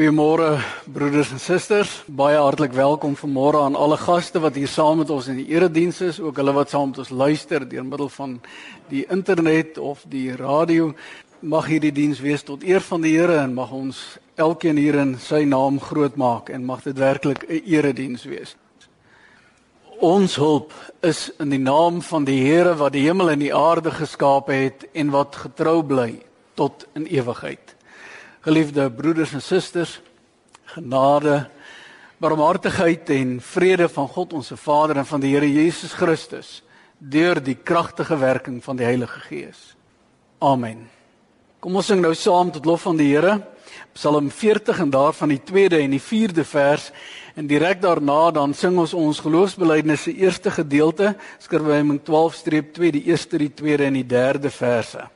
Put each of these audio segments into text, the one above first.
Goeiemôre broeders en susters. Baie hartlik welkom vanmôre aan alle gaste wat hier saam met ons in die erediens is, ook hulle wat saam met ons luister deur middel van die internet of die radio. Mag hierdie diens wees tot eer van die Here en mag ons elkeen hier in sy naam groot maak en mag dit werklik 'n erediens wees. Ons hulp is in die naam van die Here wat die hemel en die aarde geskaap het en wat getrou bly tot in ewigheid. Geliefde broeders en susters, genade, barmhartigheid en vrede van God ons Vader en van die Here Jesus Christus deur die kragtige werking van die Heilige Gees. Amen. Kom ons sing nou saam tot lof van die Here. Psalm 40 en daarvan die 2de en die 4de vers en direk daarna dan sing ons ons geloofsbelijdenis se eerste gedeelte, skryfwying 12-2, die eerste, die tweede en die derde verse.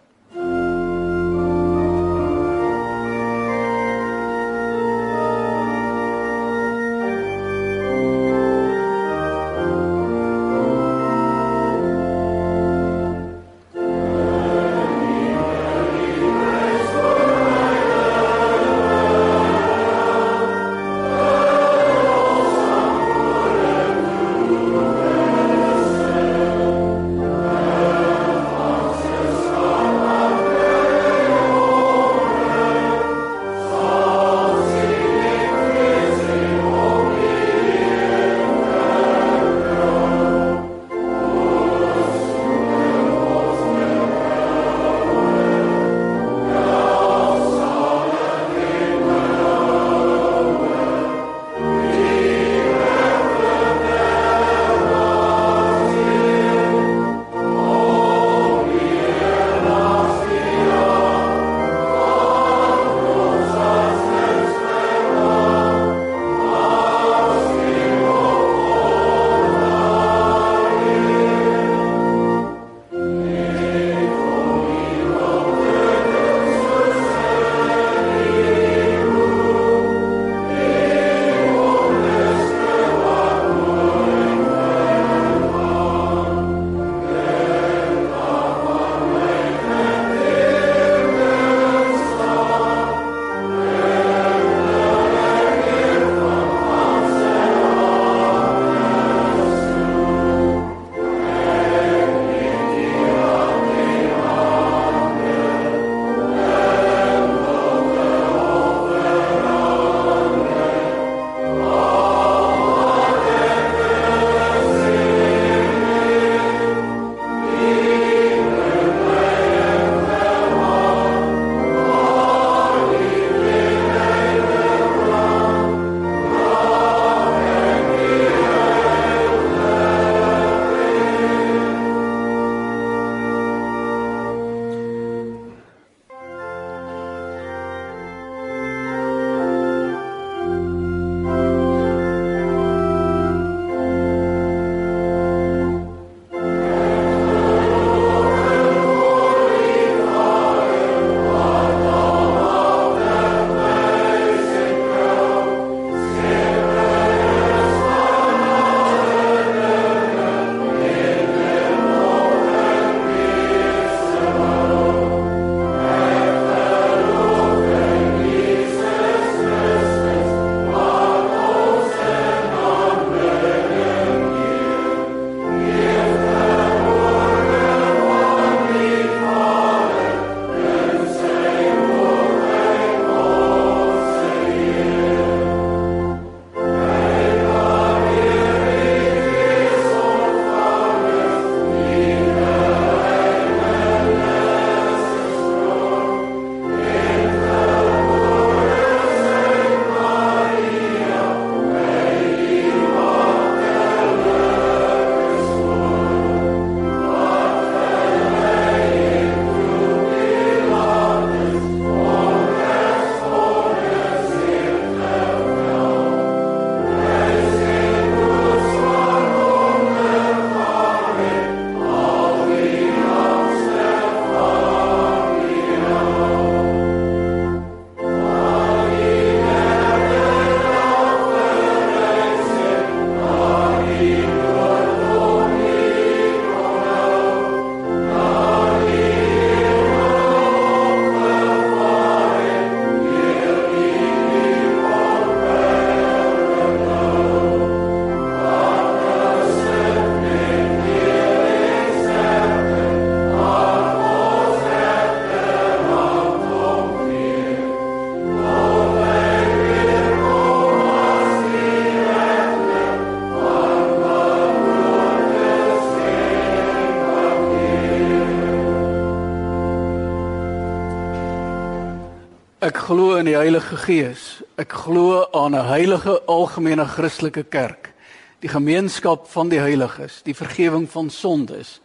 Glo in die Heilige Gees. Ek glo aan 'n heilige algemene Christelike kerk, die gemeenskap van die heiliges, die vergifnis van sondes,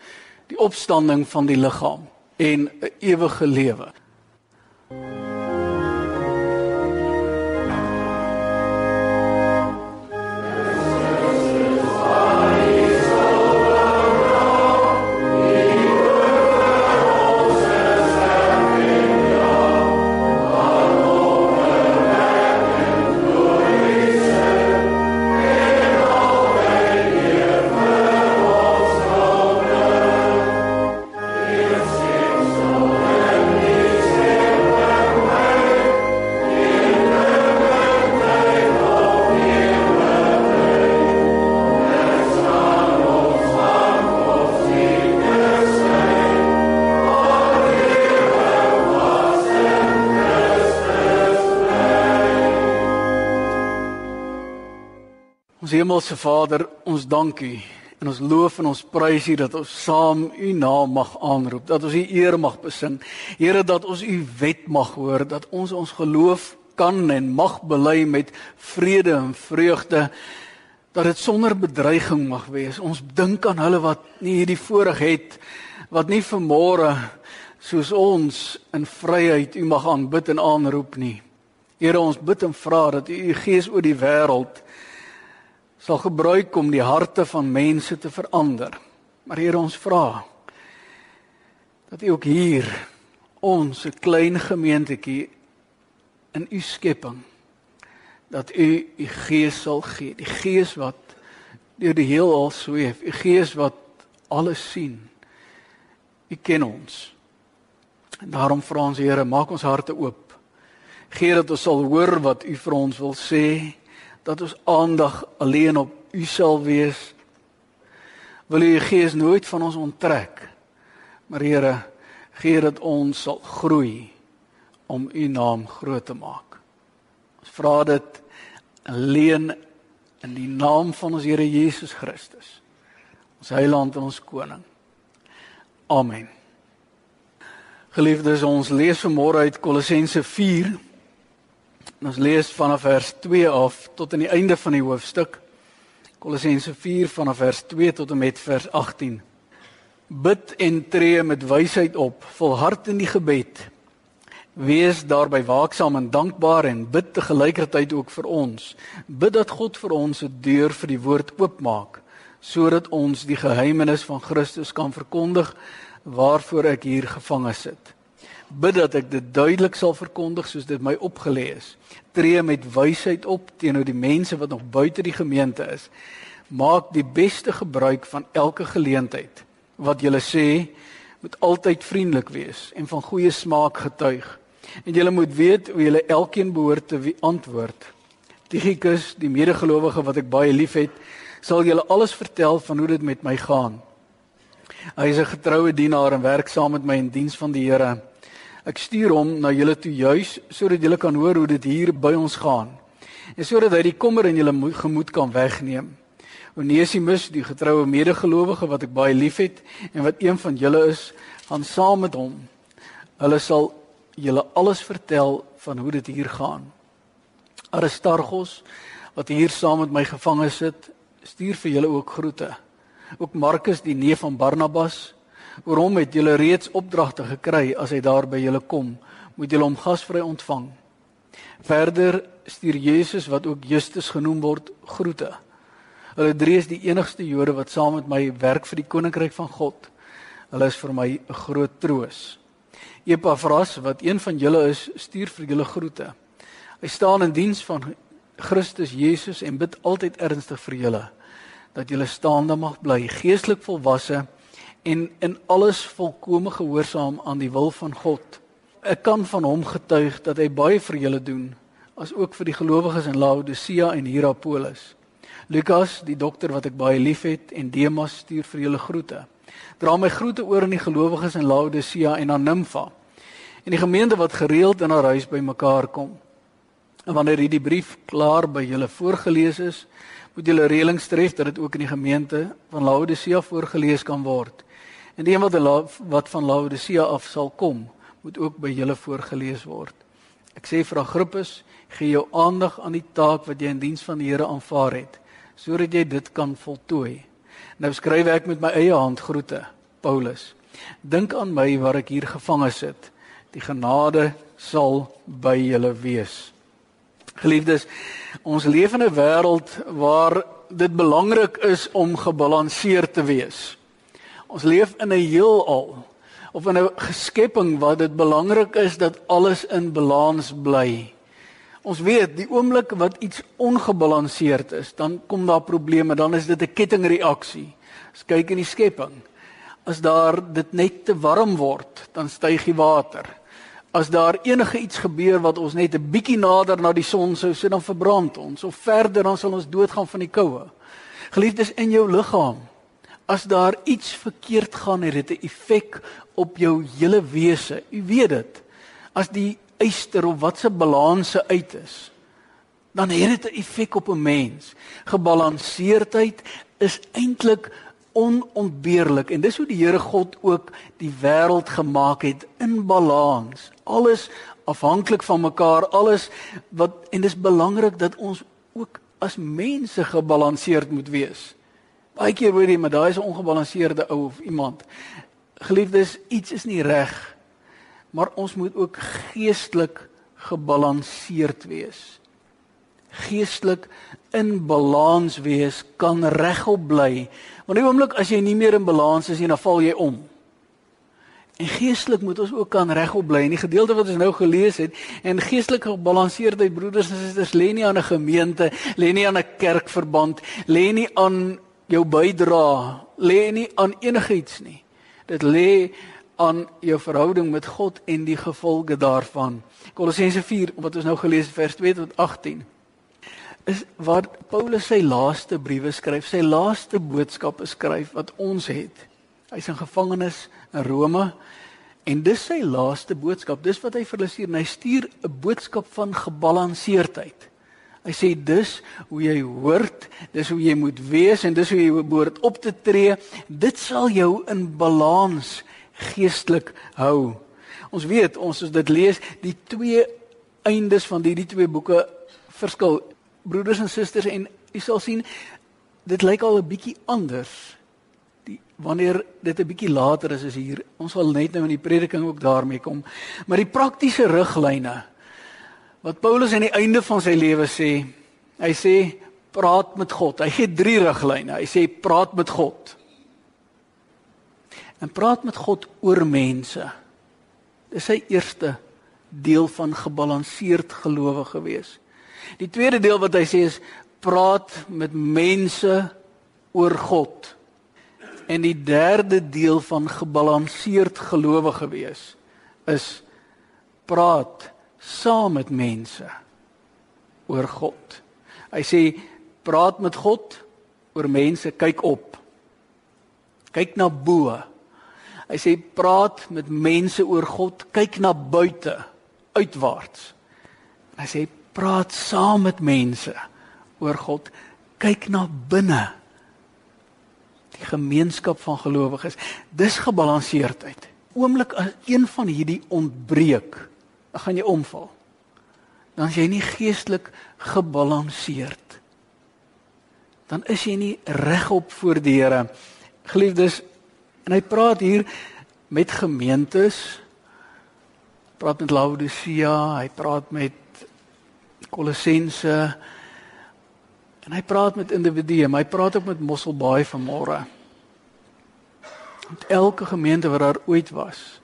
die opstanding van die liggaam en 'n ewige lewe. Hemelse Vader, ons dank U en ons loof en ons prys U dat ons saam U naam mag aanroep, dat ons U eer mag besing. Here, dat ons U wet mag hoor, dat ons ons geloof kan en mag bely met vrede en vreugde dat dit sonder bedreiging mag wees. Ons dink aan hulle wat nie hierdie voorreg het wat nie vermore soos ons in vryheid U mag aanbid en aanroep nie. Here, ons bid en vra dat U U Gees oor die wêreld sal gebruik om die harte van mense te verander. Maar Here ons vra dat U ook hier ons 'n klein gemeentetjie in U skepping dat U U Gees sal gee, die Gees wat deur die heelal sweef, U Gees wat alles sien. U ken ons. En daarom vra ons Here, maak ons harte oop. Gee dat ons sal hoor wat U vir ons wil sê dat ons aandag alleen op U sal wees. Wil U Gees nooit van ons onttrek. Maar Here, gee dat ons sal groei om U naam groot te maak. Ons vra dit alleen in die naam van ons Here Jesus Christus. Ons Heiland en ons koning. Amen. Geliefdes, ons lees vanmôre uit Kolossense 4 En ons lees vanaf vers 2 af tot aan die einde van die hoofstuk. Kolossense 4 vanaf vers 2 tot en met vers 18. Bid en tree met wysheid op, volhard in die gebed. Wees daarby waaksaam en dankbaar en bid te gelykertyd ook vir ons. Bid dat God vir ons 'n deur vir die woord oopmaak sodat ons die geheimenis van Christus kan verkondig waarvoor ek hier gevange sit bid dat ek dit duidelik sal verkondig soos dit my opgelê is. Tree met wysheid op teenoor die mense wat nog buite die gemeente is. Maak die beste gebruik van elke geleentheid. Wat julle sê, moet altyd vriendelik wees en van goeie smaak getuig. En julle moet weet hoe julle elkeen behoort te antwoord. Tychicus, die medegelowige wat ek baie liefhet, sal julle alles vertel van hoe dit met my gaan. Hy is 'n getroue dienaar en werk saam met my in diens van die Here. Ek stuur hom na julle toe juis sodat julle kan hoor hoe dit hier by ons gaan. En sodat hy die kommer in julle gemoed kan wegneem. Onesimus, die getroue medegelowige wat ek baie liefhet en wat een van julle is, gaan saam met hom. Hulle sal julle alles vertel van hoe dit hier gaan. Aristarchus wat hier saam met my gevange sit, stuur vir julle ook groete. Ook Markus, die neef van Barnabas, Oor hom het julle reeds opdragte gekry as hy daar by julle kom, moet julle hom gasvry ontvang. Verder stuur Jesus wat ook Justus genoem word, groete. Hulle drie is die enigste Jode wat saam met my werk vir die koninkryk van God. Hulle is vir my 'n groot troos. Epafras wat een van julle is, stuur vir julle groete. Hy staan in diens van Christus Jesus en bid altyd ernstig vir julle dat julle staande mag bly, geestelik volwasse en in alles volkome gehoorsaam aan die wil van God. Ek kan van hom getuig dat hy baie vir julle doen, as ook vir die gelowiges in Laodicea en Hierapolis. Lukas, die dokter wat ek baie liefhet, en Demas stuur vir julle groete. Dra my groete oor aan die gelowiges in Laodicea en aan Nimfa en die gemeente wat gereeld in haar huis bymekaar kom. En wanneer hierdie brief klaar by julle voorgeles is, moet julle reëlings tref dat dit ook in die gemeente van Laodicea voorgeles kan word. En die een wat wat van Laodicea af sal kom, moet ook by julle voorgeles word. Ek sê vir Agrippus, gee jou aandag aan die taak wat jy in diens van die Here aanvaar het, sodat jy dit kan voltooi. Nou skryf ek met my eie hand groete, Paulus. Dink aan my waar ek hier gevange sit. Die genade sal by julle wees. Geliefdes, ons leef in 'n wêreld waar dit belangrik is om gebalanseerd te wees. Ons leef in 'n heelal of in 'n geskepping waar dit belangrik is dat alles in balans bly. Ons weet die oomblik wat iets ongebalanseerd is, dan kom daar probleme, dan is dit 'n kettingreaksie. As kyk in die skepping, as daar dit net te warm word, dan styg die water. As daar enige iets gebeur wat ons net 'n bietjie nader na die son sou sit, dan verbrand ons of verder dan sal ons doodgaan van die koue. Geliefdes in jou liggaam. As daar iets verkeerd gaan, het dit 'n effek op jou hele wese. U weet dit. As die eyster of wat se balanse uit is, dan het dit 'n effek op 'n mens. Gebalanseerdheid is eintlik onontbeerlik en dis hoe die Here God ook die wêreld gemaak het in balans. Alles afhanklik van mekaar, alles wat en dis belangrik dat ons ook as mense gebalanseerd moet wees. Baie keer hoor jy maar daai is 'n ongebalanseerde ou of iemand. Geliefdes, iets is nie reg maar ons moet ook geestelik gebalanseerd wees. Geestelik in balans wees kan regop bly. Want die oomblik as jy nie meer in balans is nie, dan val jy om. En geestelik moet ons ook kan regop bly. In die gedeelte wat ons nou gelees het, en geestelik gebalanseerde broeders en susters lê nie aan 'n gemeente, lê nie aan 'n kerkverband, lê nie aan jou bydrae, lê nie aan enigiets nie. Dit lê aan jou verhouding met God en die gevolge daarvan. Kolossense 4 wat ons nou gelees het vers 2 tot 18 is waar Paulus sy laaste briewe skryf, sy laaste boodskappe skryf wat ons het. Hy's in gevangenis in Rome en dis sy laaste boodskap. Dis wat hy vir hulle stuur. Hy stuur 'n boodskap van gebalanseerdheid. Hy sê dis hoe jy hoort, dis hoe jy moet wees en dis hoe jy behoort op te tree. Dit sal jou in balans geestelik hou. Ons weet, ons as dit lees, die twee eindes van hierdie twee boeke verskil. Broeders en susters en u sal sien dit lyk al 'n bietjie anders. Die wanneer dit 'n bietjie later is as hier. Ons sal net nou in die prediking ook daarmee kom. Maar die praktiese riglyne wat Paulus aan die einde van sy lewe sê, hy sê praat met God. Hy gee drie riglyne. Hy sê praat met God en praat met God oor mense. Dis sy eerste deel van gebalanseerd gelowige wees. Die tweede deel wat hy sê is praat met mense oor God. En die derde deel van gebalanseerd gelowige wees is praat saam met mense oor God. Hy sê praat met God oor mense, kyk op. Kyk na bo. Hy sê praat met mense oor God, kyk na buite, uitwaarts. Hy sê praat saam met mense oor God, kyk na binne. Die gemeenskap van gelowiges, dis gebalanseerdheid. Oomblik as een van hierdie ontbreek, dan gaan jy omval. Dan is jy nie geestelik gebalanseerd. Dan is jy nie regop voor die Here. Geliefdes, En hy praat hier met gemeentes. Praat met Laodicea, hy praat met Kolossense. En hy praat met individue, maar hy praat ook met Mosselbaai vanmôre. Met elke gemeente wat daar ooit was.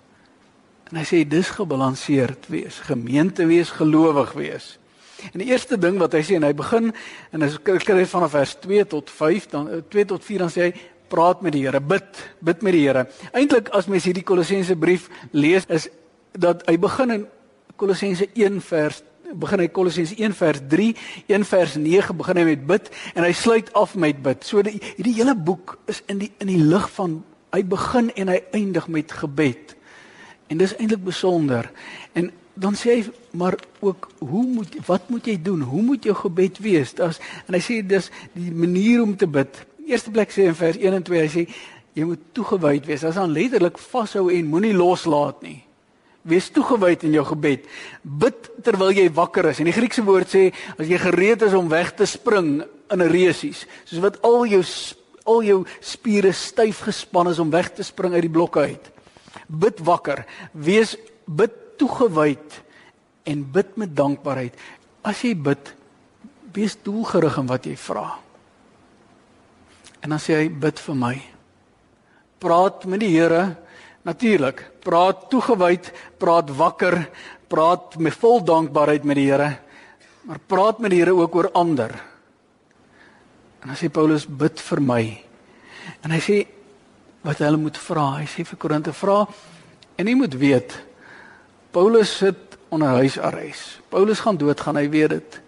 En hy sê dis gebalanseerd wees, gemeente wees, gelowig wees. En die eerste ding wat hy sê en hy begin en as ek kry vanaf vers 2 tot 5 dan 2 tot 4 dan sê hy praat met die Here, bid, bid met die Here. Eintlik as mens hierdie Kolossense brief lees, is dat hy begin in Kolossense 1 vers begin hy Kolossense 1 vers 3, 1 vers 9 begin hy met bid en hy sluit af met bid. So die hierdie hele boek is in die in die lig van hy begin en hy eindig met gebed. En dis eintlik besonder. En dan sê hy maar ook hoe moet wat moet jy doen? Hoe moet jou gebed wees? Dis en hy sê dis die manier om te bid eerste plek sê in vers 1 en 2 hy sê jy moet toegewyd wees. Dit is dan letterlik vashou en moenie loslaat nie. Wees toegewyd in jou gebed. Bid terwyl jy wakker is. En die Griekse woord sê as jy gereed is om weg te spring in 'n resies, soos wat al jou al jou spiere styf gespan is om weg te spring uit die blokke uit. Bid wakker. Wees bid toegewyd en bid met dankbaarheid. As jy bid, wees doelgerig in wat jy vra. En dan sê hy bid vir my. Praat met die Here natuurlik. Praat toegewyd, praat wakker, praat met vol dankbaarheid met die Here. Maar praat met die Here ook oor ander. En dan sê Paulus bid vir my. En hy sê wat hulle moet vra. Hy sê vir Korinte vra en jy moet weet Paulus sit onder huisarrest. Paulus gaan doodgaan, hy weet dit.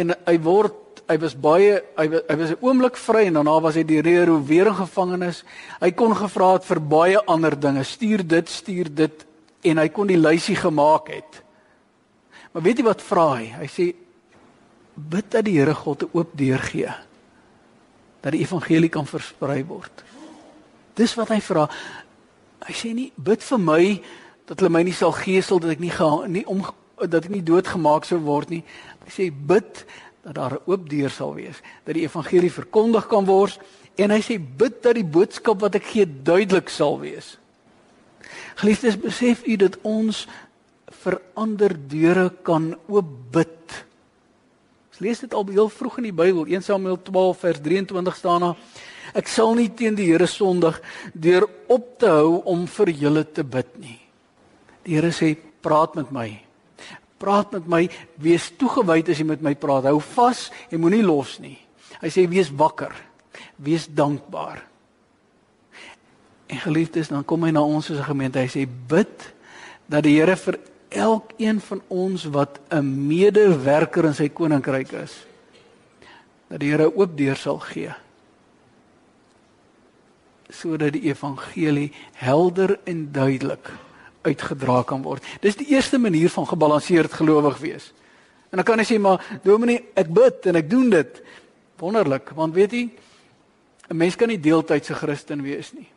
En hy word hy was baie hy was, hy was 'n oomblik vry en daarna was hy die Nero weer in gevangenis. Hy kon gevra het vir baie ander dinge. Stuur dit, stuur dit en hy kon die lysie gemaak het. Maar weet jy wat vra hy? Hy sê bid dat die Here God 'n oop deur gee dat die evangelie kan versprei word. Dis wat hy vra. Hy sê nie bid vir my dat hulle my nie sal geesel dat ek nie ga, nie om dat ek nie doodgemaak sou word nie. Hy sê bid dat daar 'n oop deur sal wees, dat die evangelie verkondig kan word en hy sê bid dat die boodskap wat ek gee duidelik sal wees. Geliefdes, besef u dat ons verander deure kan oop bid. Ons lees dit al heel vroeg in die Bybel, 1 Samuel 12 vers 23 staan daar: Ek sal nie teen die Here sondig deur op te hou om vir julle te bid nie. Die Here sê: "Praat met my." praat met my, wees toegewyd as jy met my praat. Hou vas en moenie los nie. Hy sê wees wakker. Wees dankbaar. En geliefdes, dan kom hy na ons as 'n gemeente. Hy sê bid dat die Here vir elkeen van ons wat 'n medewerker in sy koninkryk is, dat die Here oop deur sal gee sodat die evangelie helder en duidelik uitgedra kan word. Dis die eerste manier van gebalanseerd gelowig wees. En dan kan jy sê maar Dominee, ek bid en ek doen dit. Wonderlik, want weet jy, 'n mens kan nie deeltydse Christen wees nie.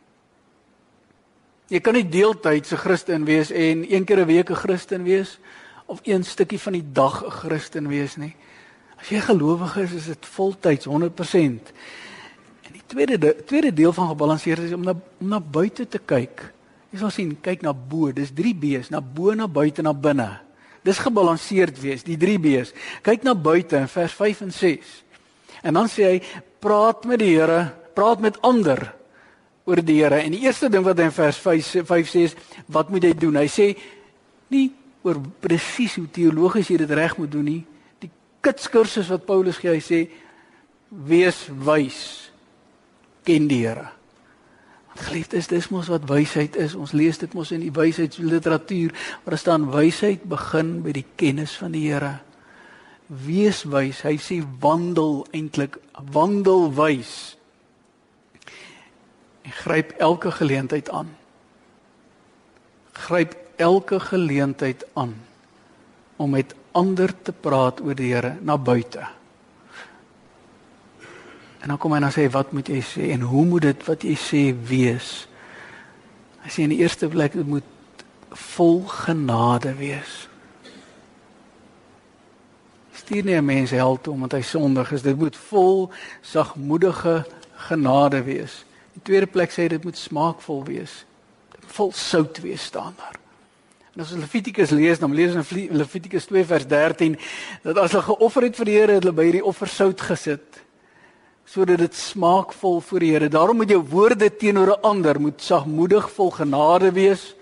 Jy kan nie deeltydse Christen wees en een keer 'n week 'n Christen wees of een stukkie van die dag 'n Christen wees nie. As jy gelowig is, is dit voltyds 100%. Tweede de, tweede deel van gebalanseerd is om na om na buite te kyk Jy sal sien, kyk na bo, dis 3 B's, na bo, na buite, na binne. Dis gebalanseerd wees, die 3 B's. Kyk na buite in vers 5 en 6. En dan sê hy, praat met die Here, praat met ander oor die Here. En die eerste ding wat hy in vers 5 5 sê is, wat moet jy doen? Hy sê nie oor presies hoe teologies jy dit reg moet doen nie. Die kitskursus wat Paulus gee, hy sê wees wys. Ken die Here. Geliefdes, dis mos wat wysheid is. Ons lees dit mos in die wysheidsliteratuur waar daar staan wysheid begin by die kennis van die Here. Wees wys. Hy sê wandel eintlik, wandel wys. En gryp elke geleentheid aan. Gryp elke geleentheid aan om met ander te praat oor die Here na buite. En dan kom hy en dan sê wat moet jy sê en hoe moet dit wat jy sê wees? Hy sê in die eerste plek dit moet vol genade wees. Stuur nie 'n mens hel toe omdat hy sondig is. Dit moet vol sagmoedige genade wees. In tweede plek sê dit moet smaakvol wees. Vol sout wees staan daar. En as ons Levitikus lees, dan lees ons in Levitikus 2 vers 13 dat as hulle geoffer het vir die Here, het hulle by hierdie offer sout gesit sodat dit smaakvol voor die Here. Daarom moet jou woorde teenoor 'n ander moet sagmoedig, vol genade wees,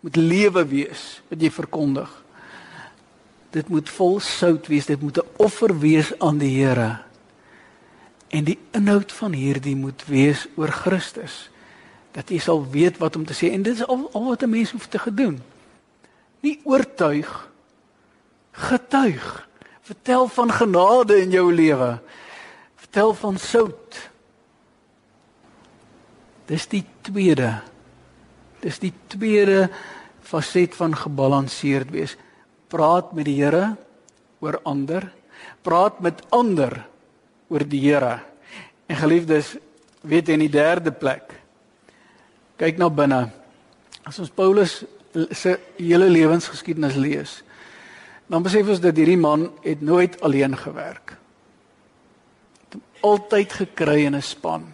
moet lewe wees wat jy verkondig. Dit moet vol sout wees, dit moet 'n offer wees aan die Here. En die inhoud van hierdie moet wees oor Christus. Dat jy sal weet wat om te sê en dit is al, al wat 'n mens hoef te gedoen. Nie oortuig, getuig. Vertel van genade in jou lewe vertel van sout. Dis die tweede. Dis die tweede faset van gebalanseerd wees. Praat met die Here oor ander, praat met ander oor die Here. En geliefdes, weet jy in die derde plek. Kyk na binne. As ons Paulus se hele lewensgeskiedenis lees, dan besef ons dat hierdie man het nooit alleen gewerk. Altyd gekry in 'n span.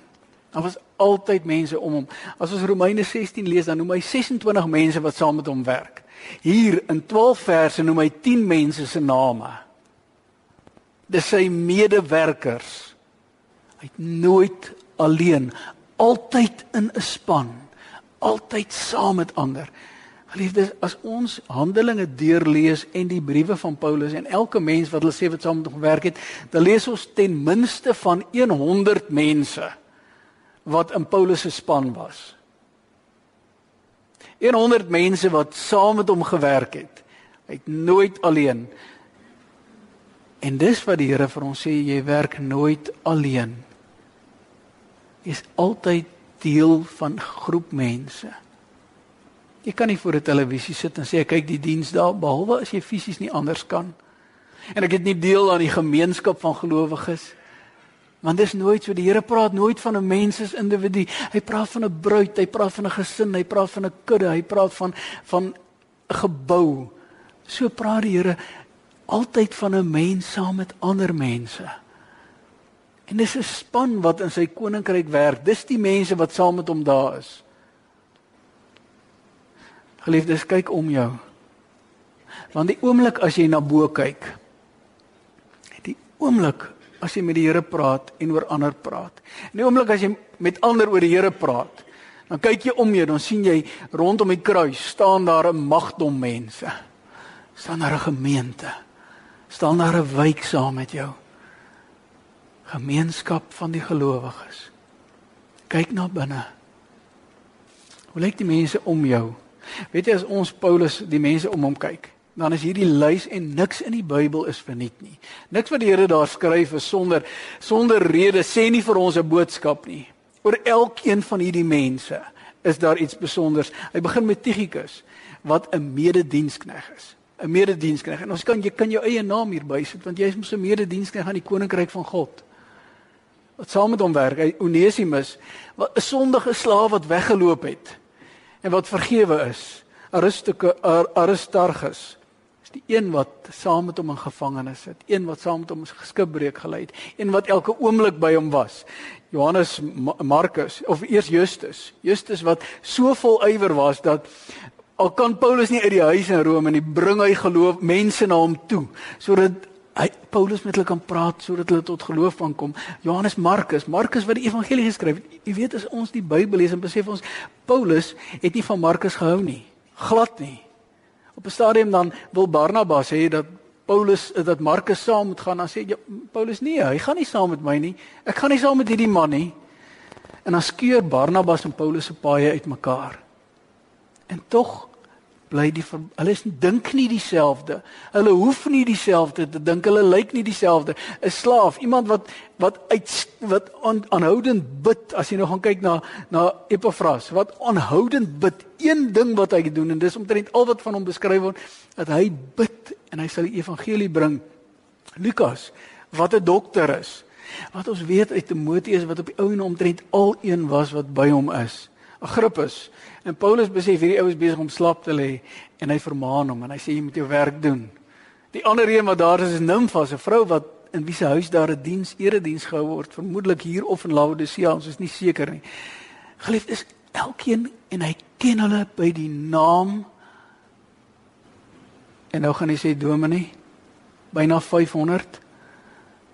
Daar was altyd mense om hom. As ons Romeine 16 lees, dan noem hy 26 mense wat saam met hom werk. Hier in 12 verse noem hy 10 mense se name. Dis sy medewerkers. Hy het nooit alleen, altyd in 'n span, altyd saam met ander. Geliefdes, as ons Handelinge deurlees en die briewe van Paulus en elke mens wat hulle sê wat saam met hom gewerk het, dan lees ons ten minste van 100 mense wat in Paulus se span was. 100 mense wat saam met hom gewerk het. Hy het nooit alleen. En dis wat die Here vir ons sê, jy werk nooit alleen. Jy is altyd deel van groep mense. Jy kan nie voor 'n televisie sit en sê kyk die diens daar behalwe as jy fisies nie anders kan. En ek het nie deel aan die gemeenskap van gelowiges nie. Want dis nooit so die Here praat nooit van 'n mens as individu. Hy praat van 'n bruid, hy praat van 'n gesin, hy praat van 'n kudde, hy praat van van 'n gebou. So praat die Here altyd van 'n mens saam met ander mense. En dis 'n span wat in sy koninkryk werk. Dis die mense wat saam met hom daar is. Geliefdes, kyk om jou. Want die oomblik as jy na bo kyk, die oomblik as jy met die Here praat en oor ander praat. In die oomblik as jy met ander oor die Here praat, dan kyk jy om jou, dan sien jy rondom die kruis staan daar 'n magdom mense. staan daar 'n gemeente. staan daar 'n wyk saam met jou. Gemeenskap van die gelowiges. Kyk na binne. Hoe lyk die mense om jou? Weet jy as ons Paulus die mense om hom kyk, dan is hierdie lys en niks in die Bybel is verniet nie. Niks wat die Here daar skryf is sonder sonder rede sê nie vir ons 'n boodskap nie. Oor elkeen van hierdie mense is daar iets spesiaals. Hy begin met Tychicus wat 'n mededienskneg is. 'n Mededienskneg. En ons kan jy kan jou eie naam hier bysit want jy is mos 'n mededienskneg aan die koninkryk van God. Wat saam met hom werk, Onesimus, 'n sondige slaaf wat weggeloop het en wat vergewe is. Aristarchus die een wat saam met hom in gevangenis sit, een wat saam met hom geskipbreek gelei het, een wat elke oomblik by hom was. Johannes Markus of eers Justus. Justus wat so vol ywer was dat al kan Paulus nie uit die huis in Rome hy bring hy geloof mense na hom toe sodat hy Paulus met hulle kan praat sodat hulle tot geloof kan kom. Johannes Markus, Markus wat die evangelie geskryf het. Jy weet as ons die Bybel lees en besef ons Paulus het nie van Markus gehou nie. Glad nie. Op 'n stadium dan wil Barnabas hê dat Paulus dat Markus saam moet gaan. Dan sê ja, Paulus nee, hy gaan nie saam met my nie. Ek gaan nie saam met hierdie man nie. En dan skeur Barnabas en Paulus se paaie uitmekaar. En tog bly die hulle is dink nie dieselfde. Hulle hoef nie dieselfde te dink. Hulle lyk nie dieselfde. 'n Slaaf, iemand wat wat uit wat aan, aanhoudend bid as jy nou gaan kyk na na Epafras, wat aanhoudend bid. Een ding wat hy doen en dis omtrent al wat van hom beskryf word, dat hy bid en hy sal die evangelie bring. Lukas, wat 'n dokter is. Wat ons weet uit Timoteus wat op die ou en omtrent al een was wat by hom is. Agrippus. En Paulus besef hierdie ou is besig om slaap te lê en hy vermaan hom en hy sê jy moet jou werk doen. Die ander een wat daar is is Nimfa, 'n vrou wat in wie se huis daar 'n diens, erediens gehou word, vermoedelik hier of in Laodicea, ons is nie seker nie. Geliefd is elkeen en hy ken hulle by die naam. En nou gaan hy sê Dominee, byna 500.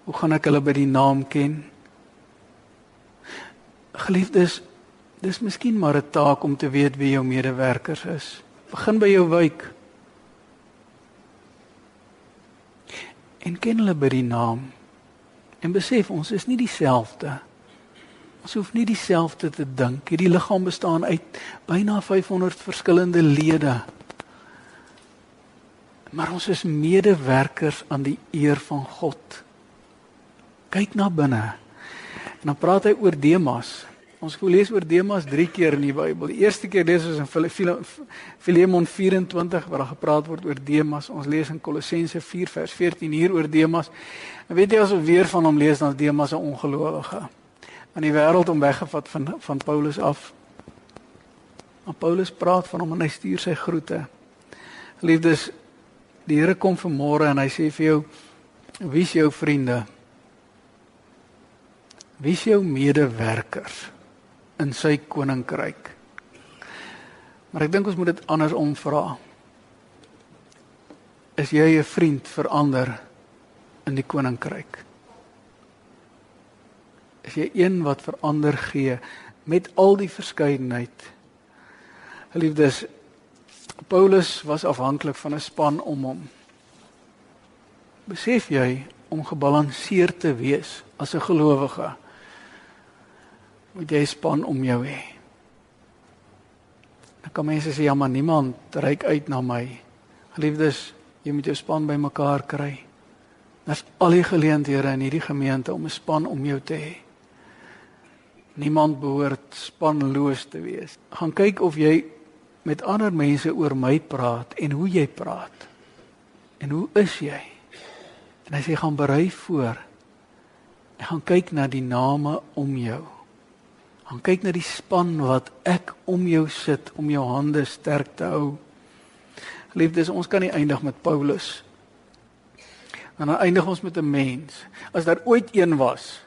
Hoe gaan ek hulle by die naam ken? Geliefdes, Dis miskien maar 'n taak om te weet wie jou medewerkers is. Begin by jou wyk. En ken hulle by die naam. En besef ons is nie dieselfde. Ons hoef nie dieselfde te dink. Hierdie liggaam bestaan uit byna 500 verskillende lede. Maar ons is medewerkers aan die eer van God. Kyk na binne. En dan praat hy oor Demas. Ons wil lees oor Demas 3 keer in die Bybel. Die eerste keer lees ons in Filemon 24 waar daar gepraat word oor Demas. Ons lees in Kolossense 4 vers 14 hier oor Demas. En weet jy as ons weer van hom lees dan Demas 'n ongelowige. Aan die wêreld om weggevat van van Paulus af. Maar Paulus praat van hom en hy stuur sy groete. Liefdes, die Here kom vanmôre en hy sê vir jou: "Wie is jou vriende?" Wie is jou medewerkers in sy koninkryk? Maar ek dink ons moet dit andersom vra. Is jy 'n vriend vir ander in die koninkryk? Is jy een wat vir ander gee met al die verskeidenheid? Geliefdes, Paulus was afhanklik van 'n span om hom. Besef jy om gebalanseerd te wees as 'n gelowige? Moet jy span om jou hê. Dan kan mense sê ja, maar niemand reik uit na my. Geliefdes, jy moet jou span bymekaar kry. Daar's al die geleenthede in hierdie gemeente om 'n span om jou te hê. Niemand behoort spanloos te wees. Gaan kyk of jy met ander mense oor my praat en hoe jy praat. En hoe is jy? En as jy gaan berei voor, gaan kyk na die name om jou. Dan kyk na die span wat ek om jou sit om jou hande sterk te hou. Liefdes, ons kan nie eindig met Paulus. En dan eindig ons met 'n mens. As daar ooit een was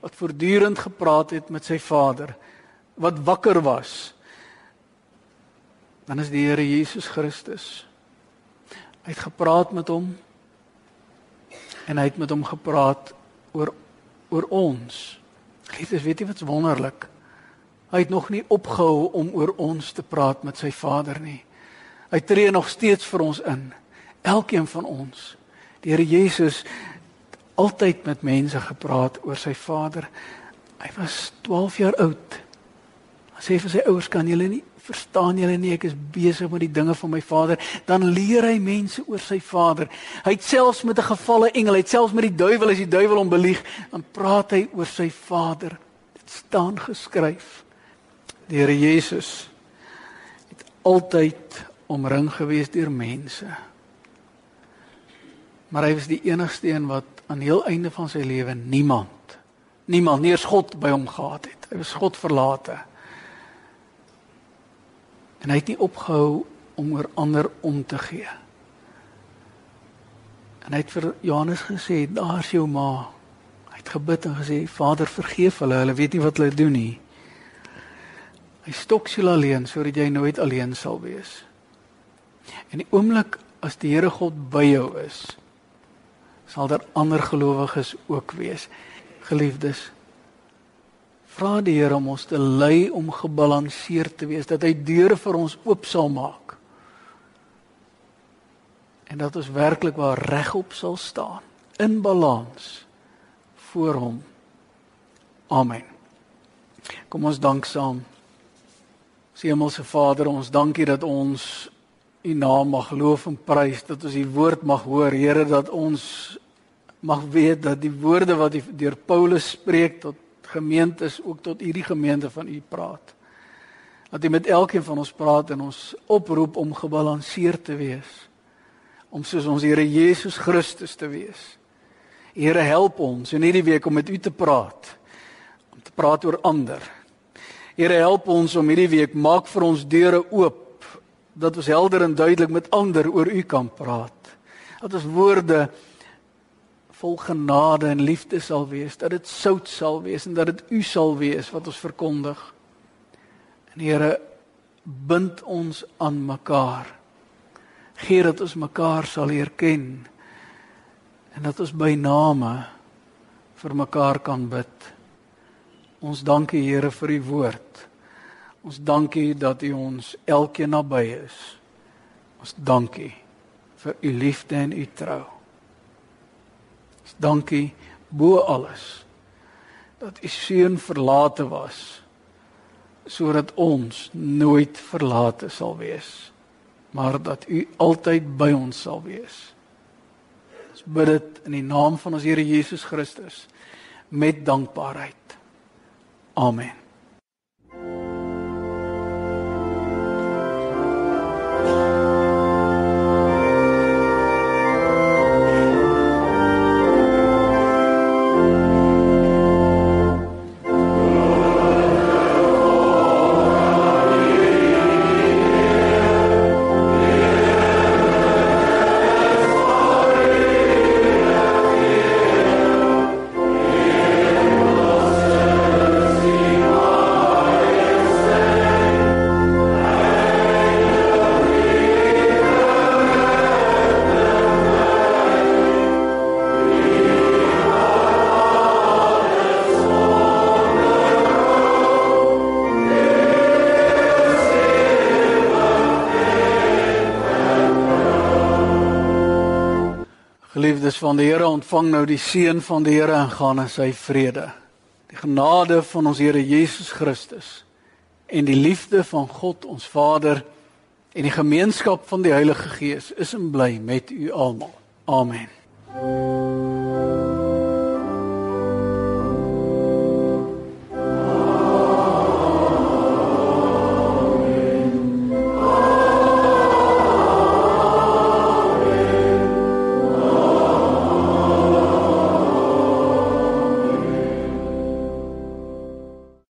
wat voortdurend gepraat het met sy Vader, wat wakker was, dan is die Here Jesus Christus. Hy het gepraat met hom en hy het met hom gepraat oor oor ons. Geliefdes, weet jy wat's wonderlik? Hy het nog nie opgehou om oor ons te praat met sy Vader nie. Hy tree nog steeds vir ons in. Elkeen van ons. Die Here Jesus het altyd met mense gepraat oor sy Vader. Hy was 12 jaar oud. Hy sê vir sy ouers kan julle nie verstaan julle nie ek is besig met die dinge van my Vader. Dan leer hy mense oor sy Vader. Hy het selfs met 'n gevalle engel, hy het selfs met die duiwel as die duiwel hom belieg, dan praat hy oor sy Vader. Dit staan geskryf. Die Here Jesus het altyd omring gewees deur mense. Maar hy was die enigste een wat aan heel einde van sy lewe niemand niemand nie eens God by hom gehad het. Hy was God verlate. En hy het nie opgehou om oor ander om te gee. En hy het vir Johannes gesê, "Daar's jou ma." Hy het gebid en gesê, "Vader, vergeef hulle, hulle weet nie wat hulle doen nie." Hy stok siel alleen sodat jy nooit alleen sal wees. En die oomblik as die Here God by jou is, sal daar ander gelowiges ook wees. Geliefdes, Vra die Here om ons te lei om gebalanseerd te wees, dat hy deure vir ons oop sal maak. En dat ons werklik waar regop sal staan in balans voor hom. Amen. Kom ons dank saam. Hemelse Vader, ons dankie dat ons U naam mag loof en prys, dat ons U woord mag hoor, Here, dat ons mag weet dat die woorde wat deur Paulus spreek tot gemeentes ook tot hierdie gemeente van u praat. Dat u met elkeen van ons praat en ons oproep om gebalanseerd te wees. Om soos ons Here Jesus Christus te wees. Here help ons in hierdie week om met u te praat. Om te praat oor ander. Here help ons om hierdie week maak vir ons deure oop dat ons helder en duidelik met ander oor u kan praat. Dat ons woorde vol genade en liefde sal wees, dat dit sout sal wees en dat dit U sal wees wat ons verkondig. En Here, bind ons aan mekaar. Geer dat ons mekaar sal leer ken en dat ons by name vir mekaar kan bid. Ons dank U Here vir U woord. Ons dank U dat U ons elkeen naby is. Ons dank U vir U liefde en U trou. Dankie bo alles dat u seun verlate was sodat ons nooit verlate sal wees maar dat u altyd by ons sal wees. Ons bid dit in die naam van ons Here Jesus Christus met dankbaarheid. Amen. Van die Here, ontvang nou die seën van die Here en gaan in sy vrede. Die genade van ons Here Jesus Christus en die liefde van God ons Vader en die gemeenskap van die Heilige Gees is en bly met u almal. Amen.